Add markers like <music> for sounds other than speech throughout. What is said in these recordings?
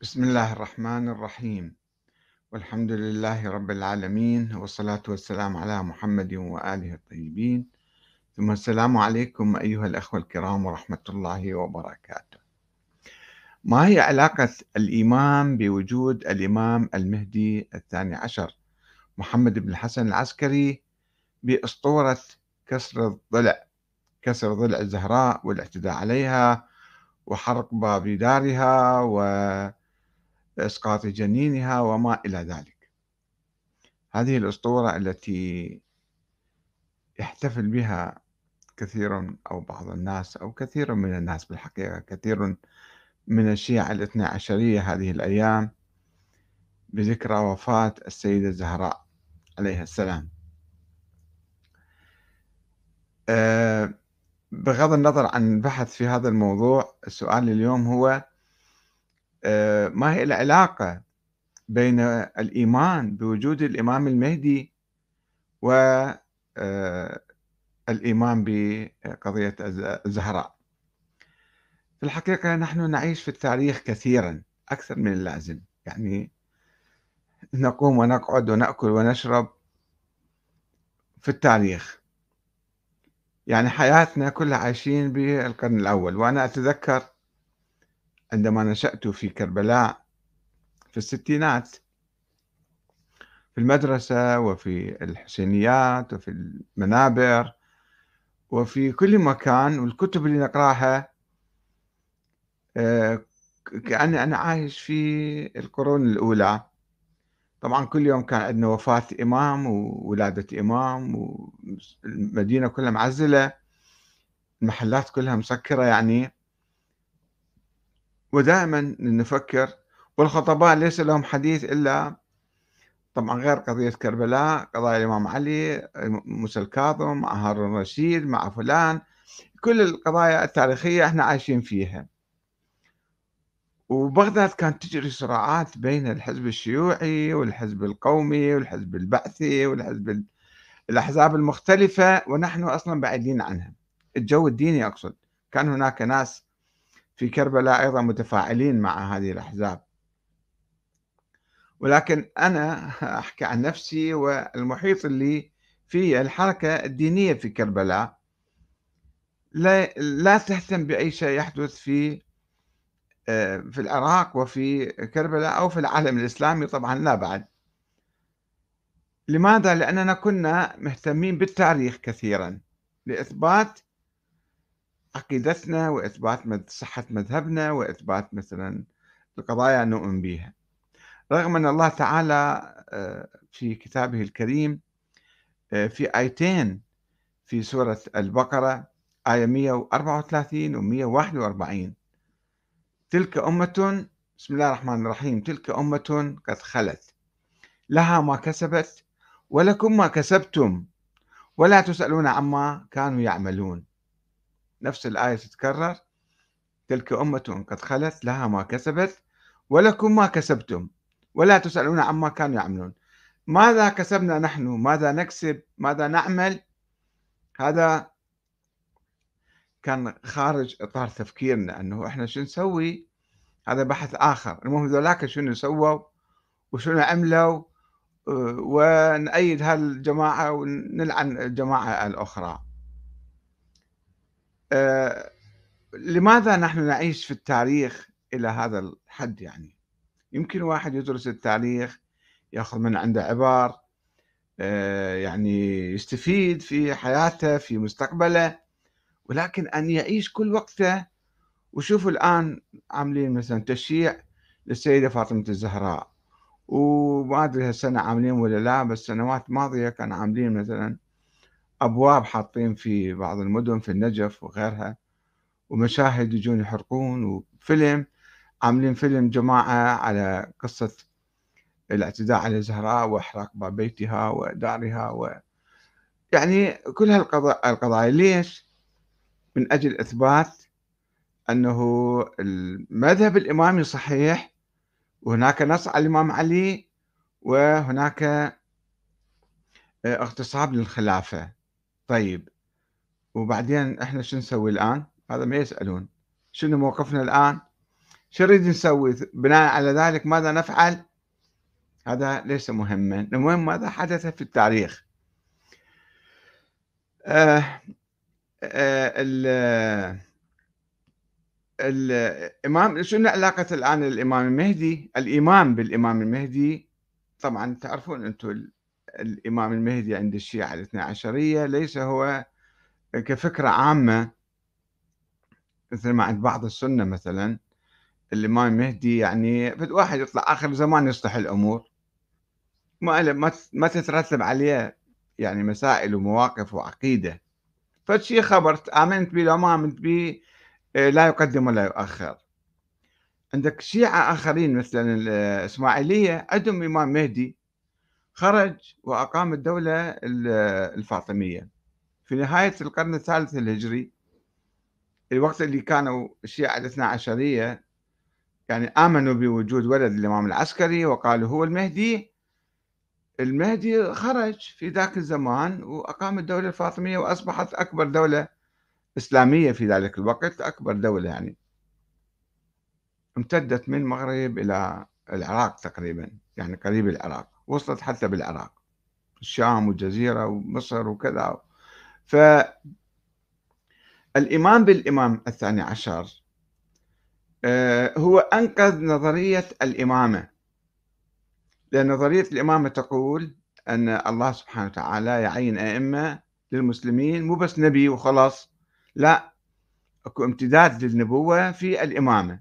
بسم الله الرحمن الرحيم. والحمد لله رب العالمين والصلاة والسلام على محمد وآله الطيبين. ثم السلام عليكم أيها الأخوة الكرام ورحمة الله وبركاته. ما هي علاقة الإيمان بوجود الإمام المهدي الثاني عشر محمد بن الحسن العسكري بأسطورة كسر الضلع كسر ضلع الزهراء والاعتداء عليها وحرق باب دارها و إسقاط جنينها وما إلى ذلك. هذه الأسطورة التي يحتفل بها كثير أو بعض الناس أو كثير من الناس بالحقيقة كثير من الشيعة الاثنى عشرية هذه الأيام بذكرى وفاة السيدة الزهراء عليها السلام. أه بغض النظر عن البحث في هذا الموضوع السؤال اليوم هو آه، ما هي العلاقة بين الإيمان بوجود الإمام المهدي والإيمان آه، بقضية الزهراء. في الحقيقة نحن نعيش في التاريخ كثيرا أكثر من اللازم. يعني نقوم ونقعد ونأكل ونشرب في التاريخ. يعني حياتنا كلها عايشين بالقرن الأول وأنا أتذكر عندما نشأت في كربلاء في الستينات في المدرسة وفي الحسينيات وفي المنابر وفي كل مكان والكتب اللي نقراها آه، كأني أنا عايش في القرون الأولى. طبعا كل يوم كان عندنا وفاة إمام وولادة إمام والمدينة كلها معزلة المحلات كلها مسكرة يعني. ودائما نفكر والخطباء ليس لهم حديث إلا طبعا غير قضية كربلاء قضايا الإمام علي موسى الكاظم مع هارون الرشيد مع فلان. كل القضايا التاريخية إحنا عايشين فيها. وبغداد كانت تجري صراعات بين الحزب الشيوعي والحزب القومي والحزب البعثي والحزب الأحزاب المختلفة ونحن أصلا بعيدين عنها. الجو الديني أقصد. كان هناك ناس في كربلاء أيضا متفاعلين مع هذه الأحزاب. ولكن أنا أحكي عن نفسي والمحيط اللي في الحركة الدينية في كربلاء. لا, لا تهتم بأي شيء يحدث في آه، في العراق وفي كربلاء أو في العالم الإسلامي طبعا لا بعد. لماذا؟ لأننا كنا مهتمين بالتاريخ كثيرا لإثبات عقيدتنا وإثبات صحة مذهبنا وإثبات مثلا القضايا نؤمن بها رغم أن الله تعالى آه، في كتابه الكريم آه، في آيتين في سورة البقرة آية 134 و 141 تلك أمة بسم الله الرحمن الرحيم تلك أمة قد خلت. لها ما كسبت ولكم ما كسبتم. ولا تسألون عما كانوا يعملون. نفس الآية تتكرر. تلك أمة قد خلت لها ما كسبت ولكم ما كسبتم ولا تسألون عما كانوا يعملون. ماذا كسبنا نحن؟ ماذا نكسب؟ ماذا نعمل؟ هذا كان خارج إطار تفكيرنا أنه إحنا شو نسوي؟ هذا بحث آخر. المهم ذولاك شنو سووا؟ وشنو عملوا؟ ونأيد هالجماعة ونلعن الجماعة الأخرى. لماذا نحن نعيش في التاريخ إلى هذا الحد يعني؟ يمكن واحد يدرس التاريخ يأخذ من عنده عبر آه، يعني يستفيد في حياته في مستقبله ولكن أن يعيش كل وقته. وشوفوا الآن عاملين مثلا تشييع للسيدة فاطمة الزهراء. وما أدري هالسنة عاملين ولا لا بس سنوات ماضية كانوا عاملين مثلا أبواب حاطين في بعض المدن في النجف وغيرها ومشاهد يجون يحرقون وفيلم عاملين فيلم جماعة على قصة الاعتداء على زهراء وإحراق باب بيتها ودارها و يعني كل هالقضايا القضايا ليش؟ من أجل إثبات أنه المذهب الإمامي صحيح وهناك نص على الإمام علي وهناك اغتصاب للخلافة طيب وبعدين إحنا شو نسوي الآن؟ هذا ما يسألون. شنو موقفنا الآن؟ شو نريد نسوي؟ بناء على ذلك ماذا نفعل؟ هذا ليس مهما. المهم ماذا حدث في التاريخ. آه آه الإمام شنو علاقة الآن الإمام المهدي؟ الإمام بالإمام المهدي. طبعا تعرفون أنتم الإمام المهدي عند الشيعة الاثنى عشرية ليس هو كفكرة عامة مثل ما عند بعض السنة مثلا الإمام المهدي يعني واحد يطلع آخر زمان يصلح الأمور. ما ما تترتب عليه يعني مسائل ومواقف وعقيدة. فشي خبر آمنت به لو ما آمنت به آه، لا يقدم ولا يؤخر. عندك شيعة آخرين مثلا الإسماعيلية عندهم إمام مهدي خرج وأقام الدولة الفاطمية. في نهاية القرن الثالث الهجري الوقت اللي كانوا الشيعة الاثنى عشرية يعني آمنوا بوجود ولد الإمام العسكري وقالوا هو المهدي. المهدي خرج في ذاك الزمان وأقام الدولة الفاطمية وأصبحت أكبر دولة إسلامية في ذلك الوقت أكبر دولة يعني. امتدت من المغرب إلى العراق تقريبا يعني قريب العراق. وصلت حتى بالعراق الشام والجزيرة ومصر وكذا. فالإمام بالإمام الثاني عشر آه، هو أنقذ نظرية الإمامة. لأن نظرية الإمامة تقول أن الله سبحانه وتعالى يعين أئمة للمسلمين مو بس نبي وخلاص لا أكو امتداد للنبوة في الإمامة.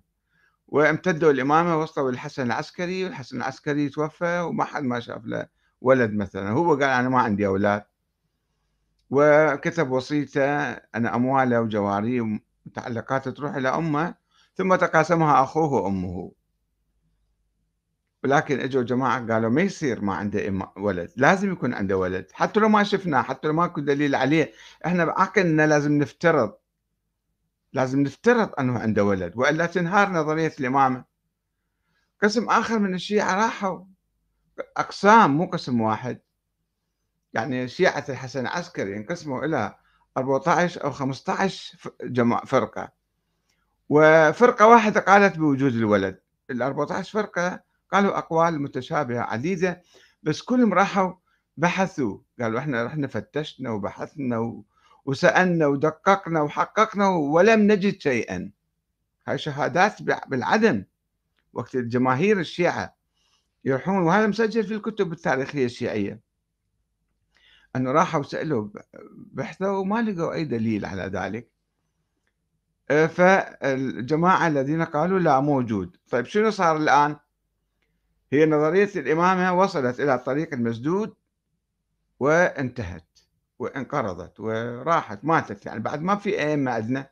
وامتدوا الإمامة وصلوا للحسن العسكري والحسن العسكري توفى وما حد ما شاف له ولد مثلا. هو قال أنا ما عندي أولاد. وكتب وصيته أن أمواله وجواريه ومتعلقاته تروح إلى أمه ثم تقاسمها أخوه وأمه. ولكن إجوا جماعة قالوا ما يصير ما عنده ولد لازم يكون عنده ولد. حتى لو ما شفناه حتى لو ماكو دليل عليه إحنا بعقلنا لازم نفترض لازم نفترض أنه عنده ولد والا تنهار نظرية الإمامة. قسم آخر من الشيعة راحوا. أقسام مو قسم واحد. يعني شيعه الحسن العسكري انقسموا إلى 14 أو 15 جماعة فرقة. وفرقة واحدة قالت بوجود الولد. ال 14 فرقة قالوا أقوال متشابهة عديدة بس كلهم راحوا بحثوا. قالوا إحنا رحنا فتشنا وبحثنا وسألنا ودققنا وحققنا ولم نجد شيئا. هاي شهادات بالعدم. وقت الجماهير الشيعة يروحون وهذا مسجل في الكتب التاريخية الشيعية. أنه راحوا سألوا بحثوا وما لقوا أي دليل على ذلك. آه، فالجماعة الذين قالوا لا موجود. طيب شنو صار الآن؟ هي نظرية الإمامة وصلت إلى الطريق المسدود وانتهت. وانقرضت وراحت ماتت. يعني بعد ما في أئمة عندنا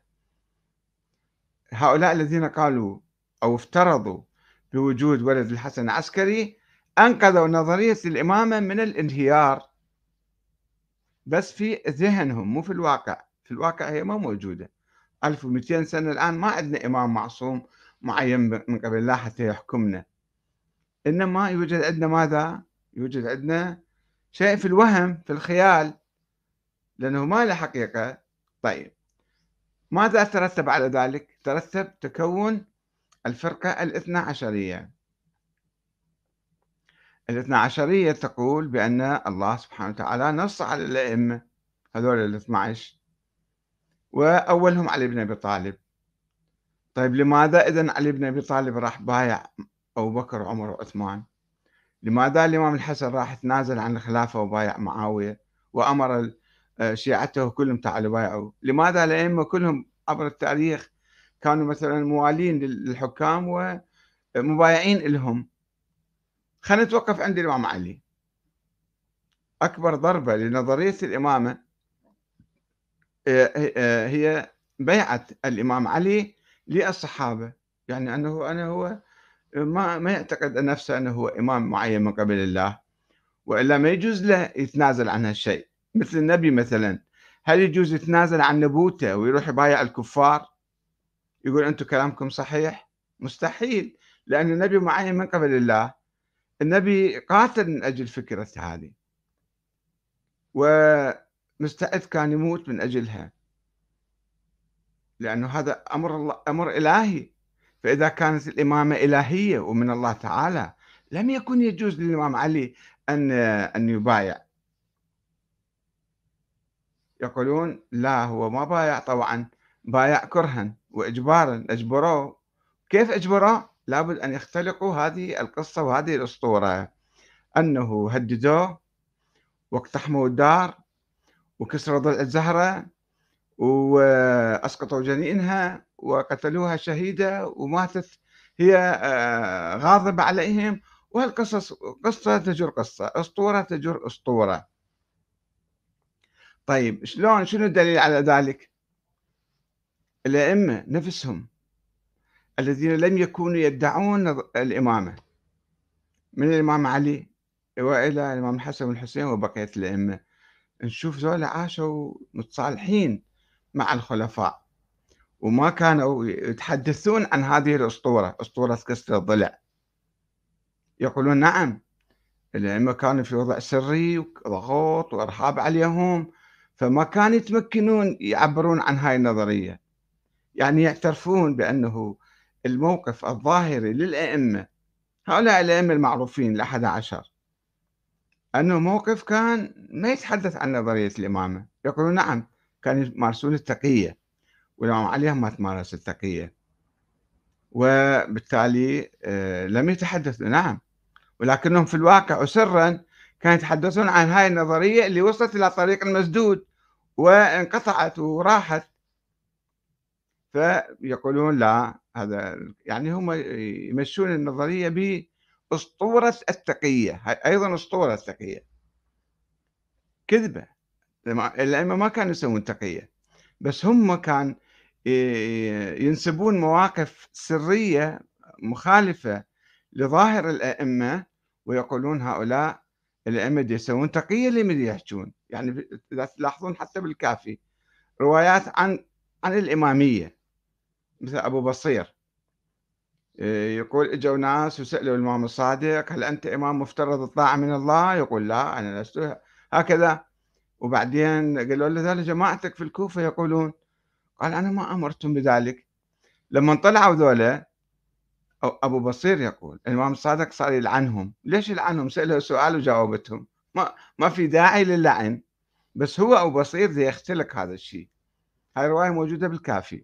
هؤلاء الذين قالوا أو افترضوا بوجود ولد الحسن العسكري أنقذوا نظرية الإمامة من الانهيار. بس في ذهنهم مو في الواقع. في الواقع هي ما موجودة. 1200 سنة الآن ما عندنا إمام معصوم معين من قبل الله حتى يحكمنا. إنما يوجد عندنا ماذا؟ يوجد عندنا شيء في الوهم في الخيال. لأنه ما له حقيقة. طيب. ماذا ترتب على ذلك؟ ترتب تكون الفرقة الاثنى عشرية الاثنى عشرية تقول بأن الله سبحانه وتعالى نص على الأئمة هذول ال 12 وأولهم علي بن أبي طالب. طيب لماذا إذا علي بن أبي طالب راح بايع أبو بكر وعمر وعثمان؟ لماذا الإمام الحسن راح تنازل عن الخلافة وبايع معاوية؟ وأمر شيعته كلهم تعالوا بايعوا. لماذا؟ الأئمة كلهم عبر التاريخ كانوا مثلا موالين للحكام ومبايعين لهم. خلينا نتوقف عند الإمام علي. أكبر ضربة لنظرية الإمامة آه، آه، هي بيعة الإمام علي للصحابة. يعني أنه أنا هو ما ما يعتقد نفسه أنه هو إمام معين من قبل الله وإلا ما يجوز له يتنازل عن هالشيء. مثل النبي مثلا. هل يجوز يتنازل عن نبوته ويروح يبايع الكفار؟ يقول أنتم كلامكم صحيح؟ مستحيل لأن النبي معين من قبل الله. النبي قاتل من أجل فكرة هذه. ومستعد كان يموت من أجلها. لأنه هذا أمر الله أمر إلهي. فإذا كانت الإمامة إلهية ومن الله تعالى لم يكن يجوز للإمام علي أن أن يبايع. يقولون لا هو ما بايع طبعا بايع كرها وإجبارا أجبروه. كيف أجبروه؟ لابد أن يختلقوا هذه القصة وهذه الأسطورة. أنه هددوه واقتحموا الدار وكسروا ضلع الزهرة وأسقطوا جنينها وقتلوها شهيدة وماتت هي آه، غاضبة عليهم. وهالقصص قصة تجر قصة أسطورة تجر أسطورة. طيب شلون شنو الدليل على ذلك؟ الأئمة نفسهم الذين لم يكونوا يدعون الإمامة. من الإمام علي وإلى الإمام الحسن والحسين وبقية الأئمة. نشوف ذولا عاشوا متصالحين مع الخلفاء. وما كانوا يتحدثون عن هذه الأسطورة أسطورة كسر الضلع. يقولون نعم الأئمة كانوا في وضع سري وضغوط وإرهاب عليهم فما كانوا يتمكنون يعبرون عن هاي النظرية. يعني يعترفون بأنه الموقف الظاهري للأئمة هؤلاء الأئمة المعروفين الأحد عشر أنه موقف كان ما يتحدث عن نظرية الإمامة. يقولون نعم كانوا يمارسون التقية والإمام علي ما تمارس التقية. وبالتالي آه، لم يتحدثوا نعم. ولكنهم في الواقع وسرا كانوا يتحدثون عن هاي النظرية اللي وصلت إلى طريق المسدود وانقطعت وراحت. فيقولون لا هذا يعني هم يمشون النظرية بأسطورة التقية أيضا أسطورة التقية. كذبة الأئمة ما كانوا يسوون تقية بس هم كان ينسبون مواقف سرية مخالفة لظاهر الأئمة ويقولون هؤلاء الأئمة يسوون تقية اللي يحجون. يعني إذا تلاحظون حتى بالكافي روايات عن عن الإمامية. مثل أبو بصير. يقول إجوا ناس وسألوا الإمام الصادق هل أنت إمام مفترض الطاعة من الله؟ يقول لا أنا لست. هكذا. وبعدين قالوا له ذلك جماعتك في الكوفة يقولون. قال أنا ما أمرتم بذلك. لما طلعوا ذولا أبو بصير يقول الإمام الصادق صار يلعنهم ليش يلعنهم سأله سؤال وجاوبتهم. ما, ما في داعي للعن. بس هو أبو بصير يختلق هذا الشيء. هاي الرواية موجودة بالكافي.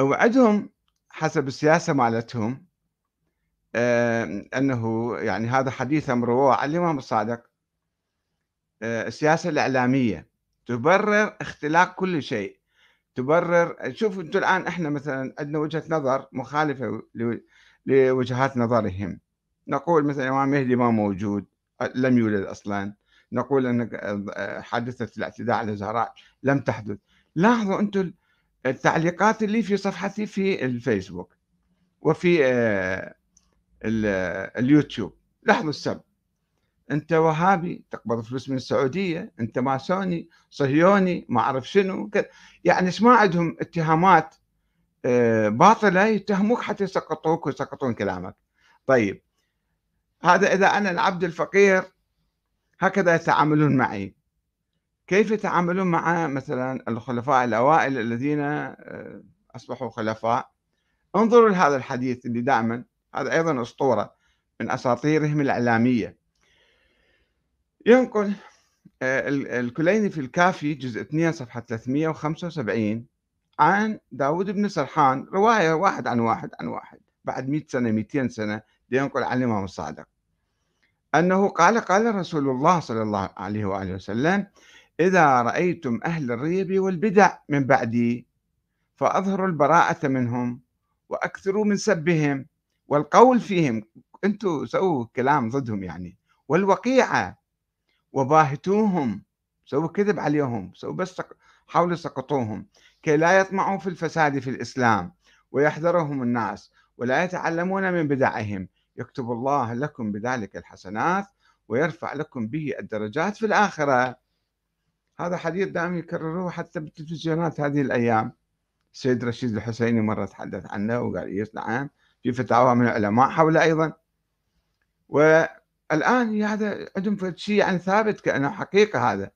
وعدهم حسب السياسة مالتهم أنه يعني هذا حديث رواه عن الإمام الصادق. آه، السياسة الإعلامية تبرر اختلاق كل شيء. تبرر. شوفوا أنتم الآن إحنا مثلا عندنا وجهة نظر مخالفة لوجهات نظرهم. نقول مثلا الامام مهدي ما موجود؟ لم يولد أصلا. نقول أن حادثة الاعتداء على الزهراء لم تحدث. لاحظوا أنتم التعليقات اللي في صفحتي في الفيسبوك وفي آه، اليوتيوب. لاحظوا السبب. انت وهابي تقبض فلوس من السعودية انت ماسوني صهيوني ما اعرف شنو يعني ما عندهم اتهامات آه، باطلة يتهموك حتى يسقطوك ويسقطون كلامك. طيب هذا إذا أنا العبد الفقير هكذا يتعاملون معي. كيف يتعاملون مع مثلا الخلفاء الأوائل الذين آه، أصبحوا خلفاء؟ انظروا لهذا الحديث اللي دائما هذا أيضا أسطورة من أساطيرهم الإعلامية. ينقل آه، الكليني في الكافي جزء 2 صفحة 375 عن داود بن سرحان رواية واحد عن واحد عن واحد بعد 100 سنة 200 سنة ينقل عن الإمام الصادق. أنه قال قال رسول الله صلى الله عليه وآله وسلم إذا رأيتم أهل الريب والبدع من بعدي فأظهروا البراءة منهم وأكثروا من سبهم والقول فيهم أنتم سووا كلام ضدهم يعني والوقيعة وباهتوهم سووا كذب عليهم سووا بس حاولوا سقطوهم كي لا يطمعوا في الفساد في الإسلام ويحذرهم الناس ولا يتعلمون من بدعهم يكتب الله لكم بذلك الحسنات ويرفع لكم به الدرجات في الآخرة. هذا حديث دائما يكرروه حتى بالتلفزيونات هذه الأيام. السيد رشيد الحسيني مرة تحدث عنه وقال يس نعم في فتاوى من العلماء حوله أيضا. و الآن هذا عندهم شيء يعني ثابت كأنه حقيقة هذا.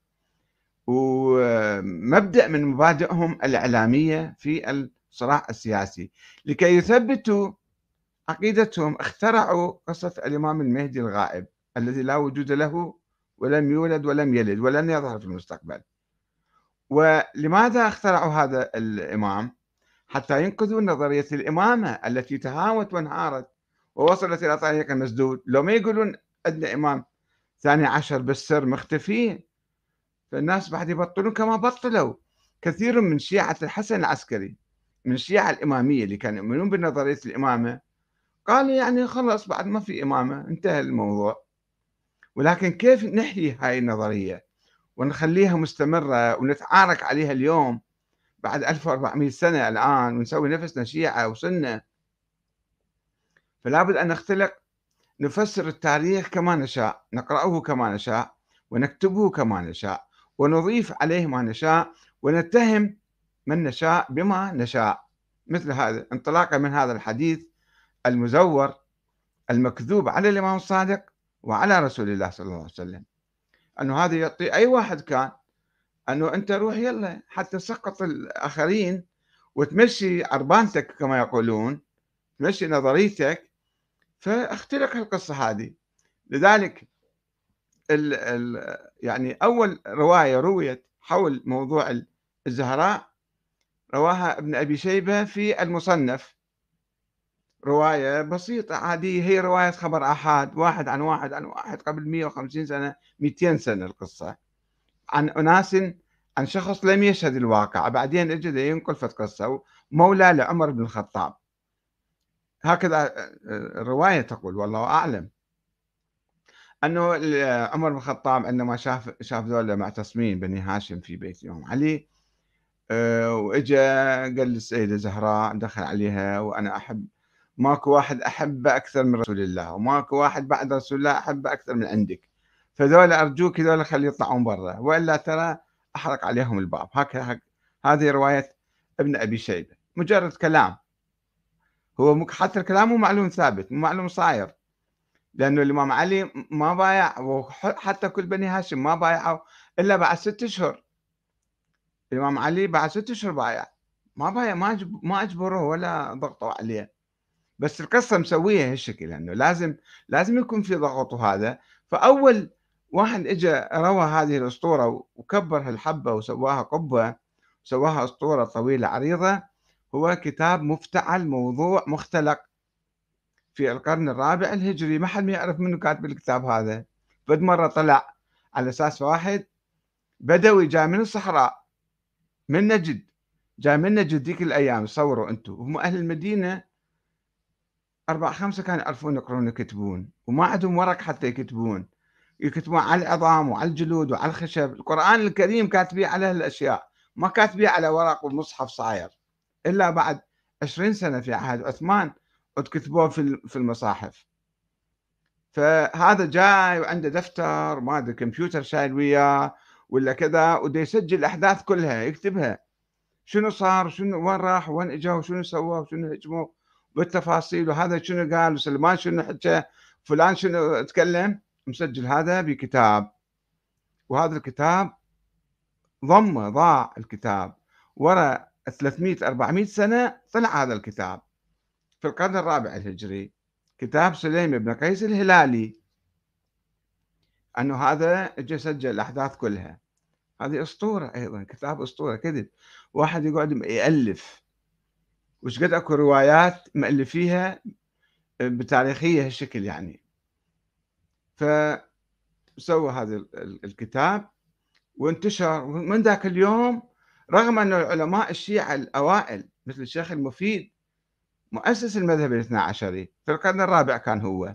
ومبدأ من مبادئهم الإعلامية في الصراع السياسي. لكي يثبتوا عقيدتهم اخترعوا قصة الإمام المهدي الغائب الذي لا وجود له ولم يولد ولم يلد ولن يظهر في المستقبل. ولماذا اخترعوا هذا الإمام؟ حتى ينقذوا نظرية الإمامة التي تهاوت وانهارت ووصلت إلى طريق مسدود. لو ما يقولون عندنا إمام ثاني عشر بالسر مختفي. فالناس بعد يبطلون كما بطلوا. كثير من شيعة الحسن العسكري من الشيعة الإمامية اللي كانوا يؤمنون بنظرية الإمامة قالوا يعني خلص بعد ما في إمامة انتهى الموضوع. ولكن كيف نحيي هاي النظرية؟ ونخليها مستمرة ونتعارك عليها اليوم بعد 1400 سنة الآن ونسوي نفسنا شيعة وسنة. فلا بد أن نختلق نفسر التاريخ كما نشاء نقرأه كما نشاء ونكتبه كما نشاء ونضيف عليه ما نشاء ونتهم من نشاء بما نشاء. مثل هذا انطلاقا من هذا الحديث المزور المكذوب على الإمام الصادق وعلى رسول الله صلى الله عليه وسلم. أنه هذا يعطي أي واحد كان أنه أنت روح يلا حتى تسقط الآخرين وتمشي عربانتك كما يقولون تمشي نظريتك فاختلق القصة هذه. لذلك ال ال يعني أول رواية رويت حول موضوع الزهراء رواها ابن أبي شيبة في المصنف. رواية بسيطة عادية هي رواية خبر أحد واحد عن واحد عن واحد قبل 150 سنة 200 سنة القصة. عن أناس عن شخص لم يشهد الواقع. بعدين اجى ينقل في قصة. مولى لعمر بن الخطاب. هكذا الرواية تقول والله أعلم. أنه عمر بن الخطاب عندما شاف شاف ذولا معتصمين بني هاشم في بيت الإمام علي آه، وإجا قال للسيدة زهراء دخل عليها وأنا أحب ماكو واحد أحبه أكثر من رسول الله وماكو واحد بعد رسول الله أحبه أكثر من عندك. فذولا أرجوك ذولا خلي يطلعون برا وإلا ترى أحرق عليهم الباب. هكذا هذه رواية ابن أبي شيبة. مجرد كلام. هو حتى الكلام مو معلوم ثابت مو معلوم صاير. لأنه الإمام علي ما بايع وحتى كل بني هاشم ما بايعوا إلا بعد ست أشهر. الإمام علي بعد ست أشهر بايع. ما بايع ما ما أجبروه ولا ضغطوا عليه. بس القصة مسويها هالشكل أنه لازم لازم يكون في ضغط وهذا. فأول واحد اجى روى هذه الأسطورة وكبر هالحبة وسواها قبة وسواها أسطورة طويلة عريضة. هو كتاب مفتعل موضوع مختلق. في القرن الرابع الهجري ما حد يعرف منه كاتب الكتاب هذا. فد مرة طلع على أساس واحد بدوي جاي من الصحراء من نجد جاي من نجد ذيك الأيام تصوروا أنتم هم أهل المدينة أربعة خمسة كانوا يعرفون يقرون ويكتبون وما عندهم ورق حتى يكتبون. يكتبون على العظام وعلى الجلود وعلى الخشب. القرآن الكريم كاتبيه على هالأشياء ما كاتبيه على ورق ومصحف صاير. إلا بعد عشرين سنة في عهد عثمان وتكتبوه في المصاحف. فهذا جاي وعنده دفتر ما أدري كمبيوتر شايل وياه ولا كذا وده يسجل الأحداث كلها يكتبها. شنو صار؟ شنو؟ وين راح؟ وين اجوا وشنو سووا وشنو هجموا بالتفاصيل. وهذا شنو قال؟ وسلمان شنو حكى؟ فلان شنو تكلم؟ مسجل هذا بكتاب. وهذا الكتاب ضمه ضاع الكتاب. ورا 300 400 سنة طلع هذا الكتاب. في القرن الرابع الهجري كتاب سليم بن قيس الهلالي. أنه هذا اجى سجل الأحداث كلها. هذه أسطورة أيضا كتاب أسطورة كذب. واحد يقعد يألف. وش قد أكو روايات مألفيها بتاريخية هالشكل يعني. فسوى هذا الكتاب. وانتشر من ذاك اليوم رغم أن العلماء الشيعة الأوائل مثل الشيخ المفيد مؤسس المذهب الاثنى عشري في القرن الرابع كان هو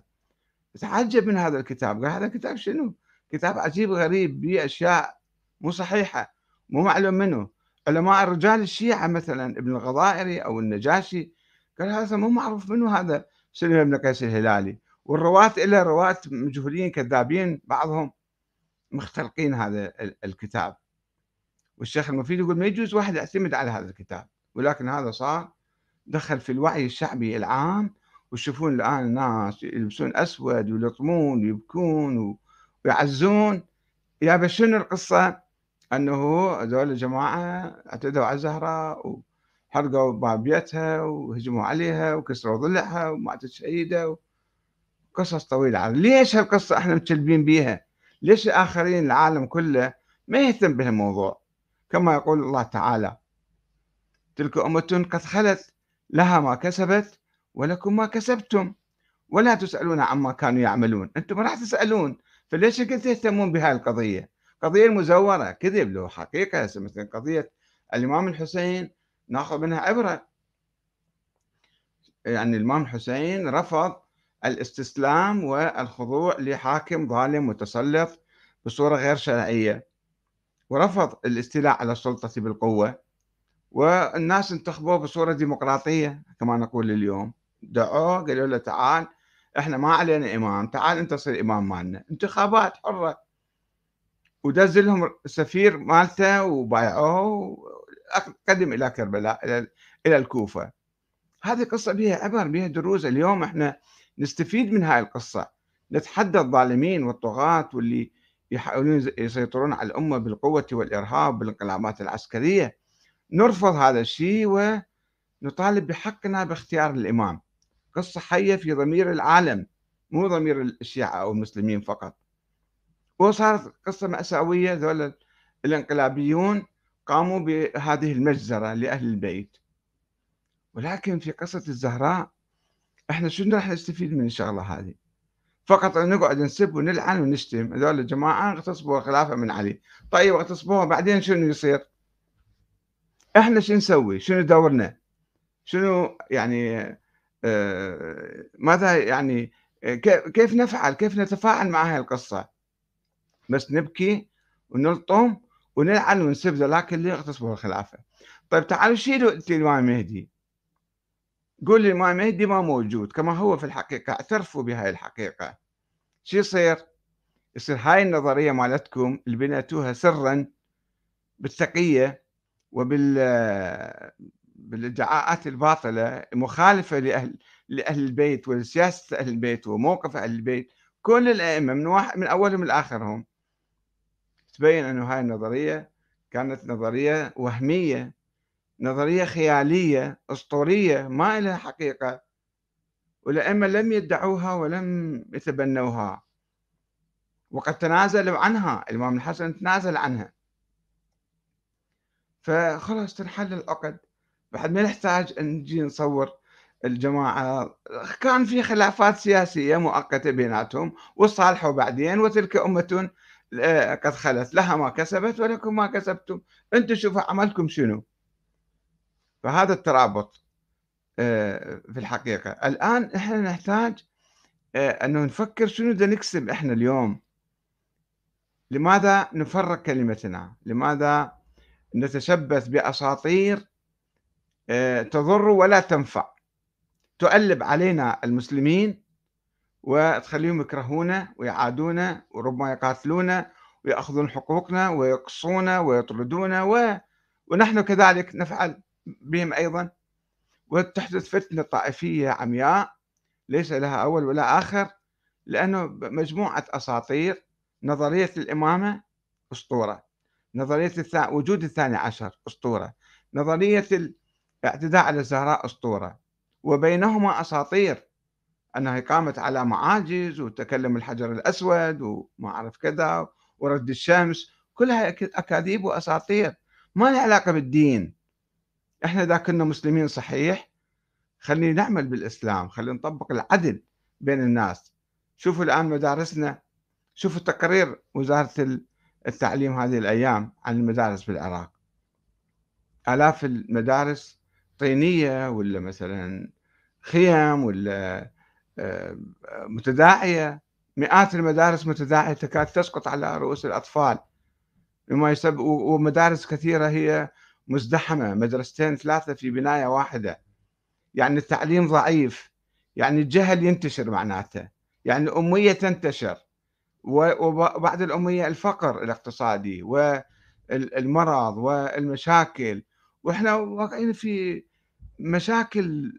تعجب من هذا الكتاب. قال هذا الكتاب شنو؟ كتاب عجيب غريب به أشياء مو صحيحة مو معلوم منه. علماء الرجال الشيعة مثلا ابن الغضائري أو النجاشي قال هذا مو معروف منه هذا سليم بن قيس الهلالي؟ والرواة إلا رواة مجهولين كذابين بعضهم مختلقين هذا الكتاب. والشيخ المفيد يقول ما يجوز واحد يعتمد على هذا الكتاب ولكن هذا صار دخل في الوعي الشعبي العام. وتشوفون الآن الناس يلبسون أسود ويلطمون ويبكون ويعزون. يا شنو القصة؟ أنه هذول الجماعة اعتدوا على الزهراء حرقوا باب بيتها وهجموا عليها وكسروا ضلعها وماتت شهيدة قصص طويلة عرض. ليش هالقصة إحنا متشلبين بيها؟ ليش الآخرين العالم كله ما يهتم بهالموضوع؟ كما يقول الله تعالى تلك أمة قد خلت لها ما كسبت ولكم ما كسبتم ولا تسألون عما كانوا يعملون. أنتم راح تسألون فليش تهتمون بهذه القضية؟ قضية مزورة كذب له حقيقة مثل قضية الإمام الحسين ناخذ منها عبرة. يعني الإمام الحسين رفض الاستسلام والخضوع لحاكم ظالم متسلط بصورة غير شرعية. ورفض الاستيلاء على السلطة بالقوة والناس انتخبوه بصورة ديمقراطية كما نقول اليوم. دعوه قالوا له تعال إحنا ما علينا إمام تعال أنت صير إمام مالنا. انتخابات حرة. ودز لهم سفير مالته وبايعوه قدم إلى كربلاء إلى الكوفة. هذه قصة بها عبر بها دروس. اليوم إحنا نستفيد من هاي القصة. نتحدى الظالمين والطغاة واللي يحاولون يسيطرون على الأمة بالقوة والإرهاب بالانقلابات العسكرية. نرفض هذا الشيء ونطالب بحقنا باختيار الإمام. قصة حية في ضمير العالم مو ضمير الشيعة أو المسلمين فقط. وصارت قصة مأساوية ذول الانقلابيون قاموا بهذه المجزرة لأهل البيت. ولكن في قصة الزهراء إحنا شنو راح نستفيد من الشغلة هذه؟ فقط نقعد نسب ونلعن ونشتم. هذول الجماعة اغتصبوا الخلافة من علي. طيب اغتصبوها بعدين شنو يصير؟ إحنا شو نسوي؟ شنو دورنا؟ شنو يعني آه، ماذا يعني كيف نفعل؟ كيف نتفاعل مع هذه القصة؟ بس نبكي ونلطم ونلعن ونسب ذاك اللي اغتصبوا الخلافة. طيب تعالوا شيلوا الإمام المهدي قول الإمام المهدي ما موجود كما هو في الحقيقة. اعترفوا بهاي الحقيقة. شو يصير؟ يصير هاي النظرية مالتكم اللي بنيتوها سرا بالتقية وبال بالادعاءات الباطلة مخالفة لأهل لأهل البيت ولسياسة أهل البيت وموقف أهل البيت. كل الأئمة من واحد من أولهم لآخرهم. تبين أنه هاي النظرية كانت نظرية وهمية نظرية خيالية أسطورية ما لها حقيقة. والأئمة لم يدعوها ولم يتبنوها. وقد تنازلوا عنها الإمام الحسن تنازل عنها. فخلاص تنحل العقد. بعد ما نحتاج نجي نصور الجماعة كان في خلافات سياسية مؤقتة بيناتهم وصالحوا بعدين وتلك أمة آه، قد خلت. لها ما كسبت ولكم ما كسبتم. أنتم شوفوا عملكم شنو. فهذا الترابط آه، في الحقيقة. الآن إحنا نحتاج آه، أنه نفكر شنو بدنا نكسب إحنا اليوم. لماذا نفرق كلمتنا؟ لماذا نتشبث بأساطير آه، تضر ولا تنفع؟ تؤلب علينا المسلمين وتخليهم يكرهونا ويعادونا وربما يقاتلونا ويأخذون حقوقنا ويقصونا ويطردونا و... ونحن كذلك نفعل. بهم أيضا وتحدث فتنة طائفية عمياء ليس لها أول ولا آخر لأنه مجموعة أساطير نظرية الإمامة أسطورة نظرية الثا... وجود الثاني عشر أسطورة نظرية الاعتداء على الزهراء أسطورة وبينهما أساطير أنها قامت على معاجز وتكلم الحجر الأسود وما أعرف كذا ورد الشمس كلها أكاذيب وأساطير ما لها علاقة بالدين. إحنا إذا كنا مسلمين صحيح خلينا نعمل بالإسلام خلينا نطبق العدل بين الناس. شوفوا الآن مدارسنا شوفوا تقرير وزارة التعليم هذه الأيام عن المدارس بالعراق آلاف المدارس طينية ولا مثلا خيم ولا آه، متداعية. مئات المدارس متداعية تكاد تسقط على رؤوس الأطفال. بما يسبب ومدارس كثيرة هي مزدحمة مدرستين ثلاثة في بناية واحدة. يعني التعليم ضعيف يعني الجهل ينتشر معناته يعني الأمية تنتشر. وبعد الأمية الفقر الاقتصادي والمرض والمشاكل وإحنا واقعين في مشاكل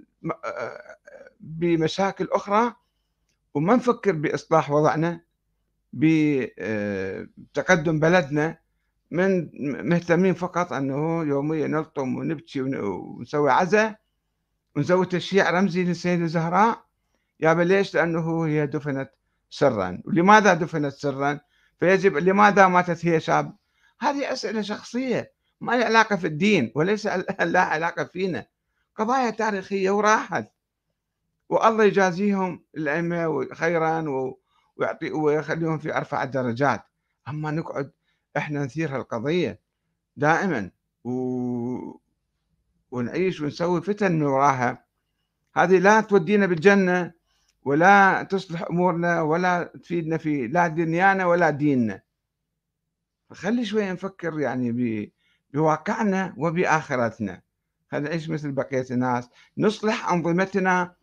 بمشاكل أخرى. وما نفكر بإصلاح وضعنا بتقدم بلدنا. من مهتمين فقط أنه يوميًا نلطم ونبكي ونسوي عزا ونسوي تشييع رمزي للسيدة الزهراء، يابا ليش؟ لأنه هي دُفنت سرًا، ولماذا دُفنت سرًا؟ فيجب لماذا ماتت هي شاب؟ هذه أسئلة شخصية ما لها علاقة في الدين وليس <laughs> لها علاقة فينا، قضايا تاريخية وراحت، والله يجازيهم الأئمة خيرًا ويعطي ويخليهم في أرفع الدرجات، أما نقعد إحنا نثير هالقضية دائمًا و... ونعيش ونسوي فتن من وراها. هذه لا تودينا بالجنة ولا تصلح أمورنا ولا تفيدنا في لا دنيانا ولا ديننا. فخلي شوية نفكر يعني بواقعنا وبآخرتنا. خلينا نعيش مثل بقية الناس. نصلح أنظمتنا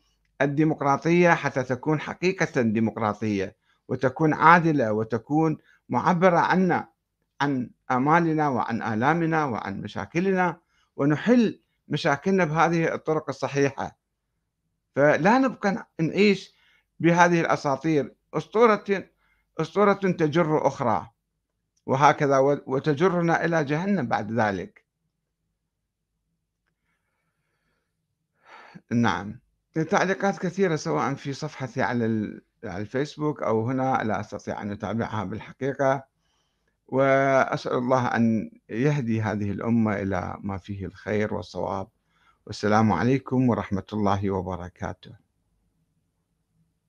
الديمقراطية حتى تكون حقيقة ديمقراطية وتكون عادلة وتكون معبرة عنا. عن آمالنا وعن آلامنا وعن مشاكلنا ونحل مشاكلنا بهذه الطرق الصحيحة. فلا نبقى نعيش بهذه الأساطير. أسطورة أسطورة تجر أخرى وهكذا وتجرنا إلى جهنم بعد ذلك. نعم. تعليقات كثيرة سواء في صفحتي على الفيسبوك أو هنا لا أستطيع أن أتابعها بالحقيقة. وأسأل الله أن يهدي هذه الأمة إلى ما فيه الخير والصواب. والسلام عليكم ورحمة الله وبركاته.